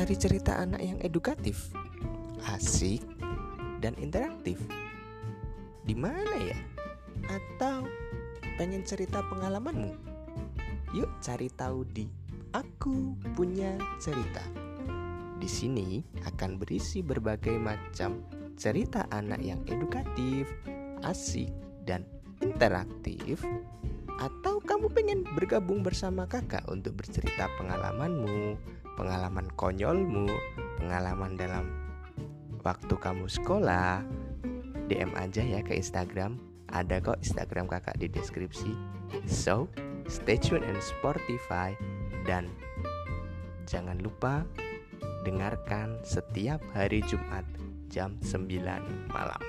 cari cerita anak yang edukatif, asik, dan interaktif? Di mana ya? Atau pengen cerita pengalamanmu? Yuk cari tahu di Aku Punya Cerita. Di sini akan berisi berbagai macam cerita anak yang edukatif, asik, dan interaktif atau kamu pengen bergabung bersama kakak untuk bercerita pengalamanmu, pengalaman konyolmu, pengalaman dalam waktu kamu sekolah, DM aja ya ke Instagram. Ada kok Instagram kakak di deskripsi. So, stay tune in Spotify dan jangan lupa dengarkan setiap hari Jumat jam 9 malam.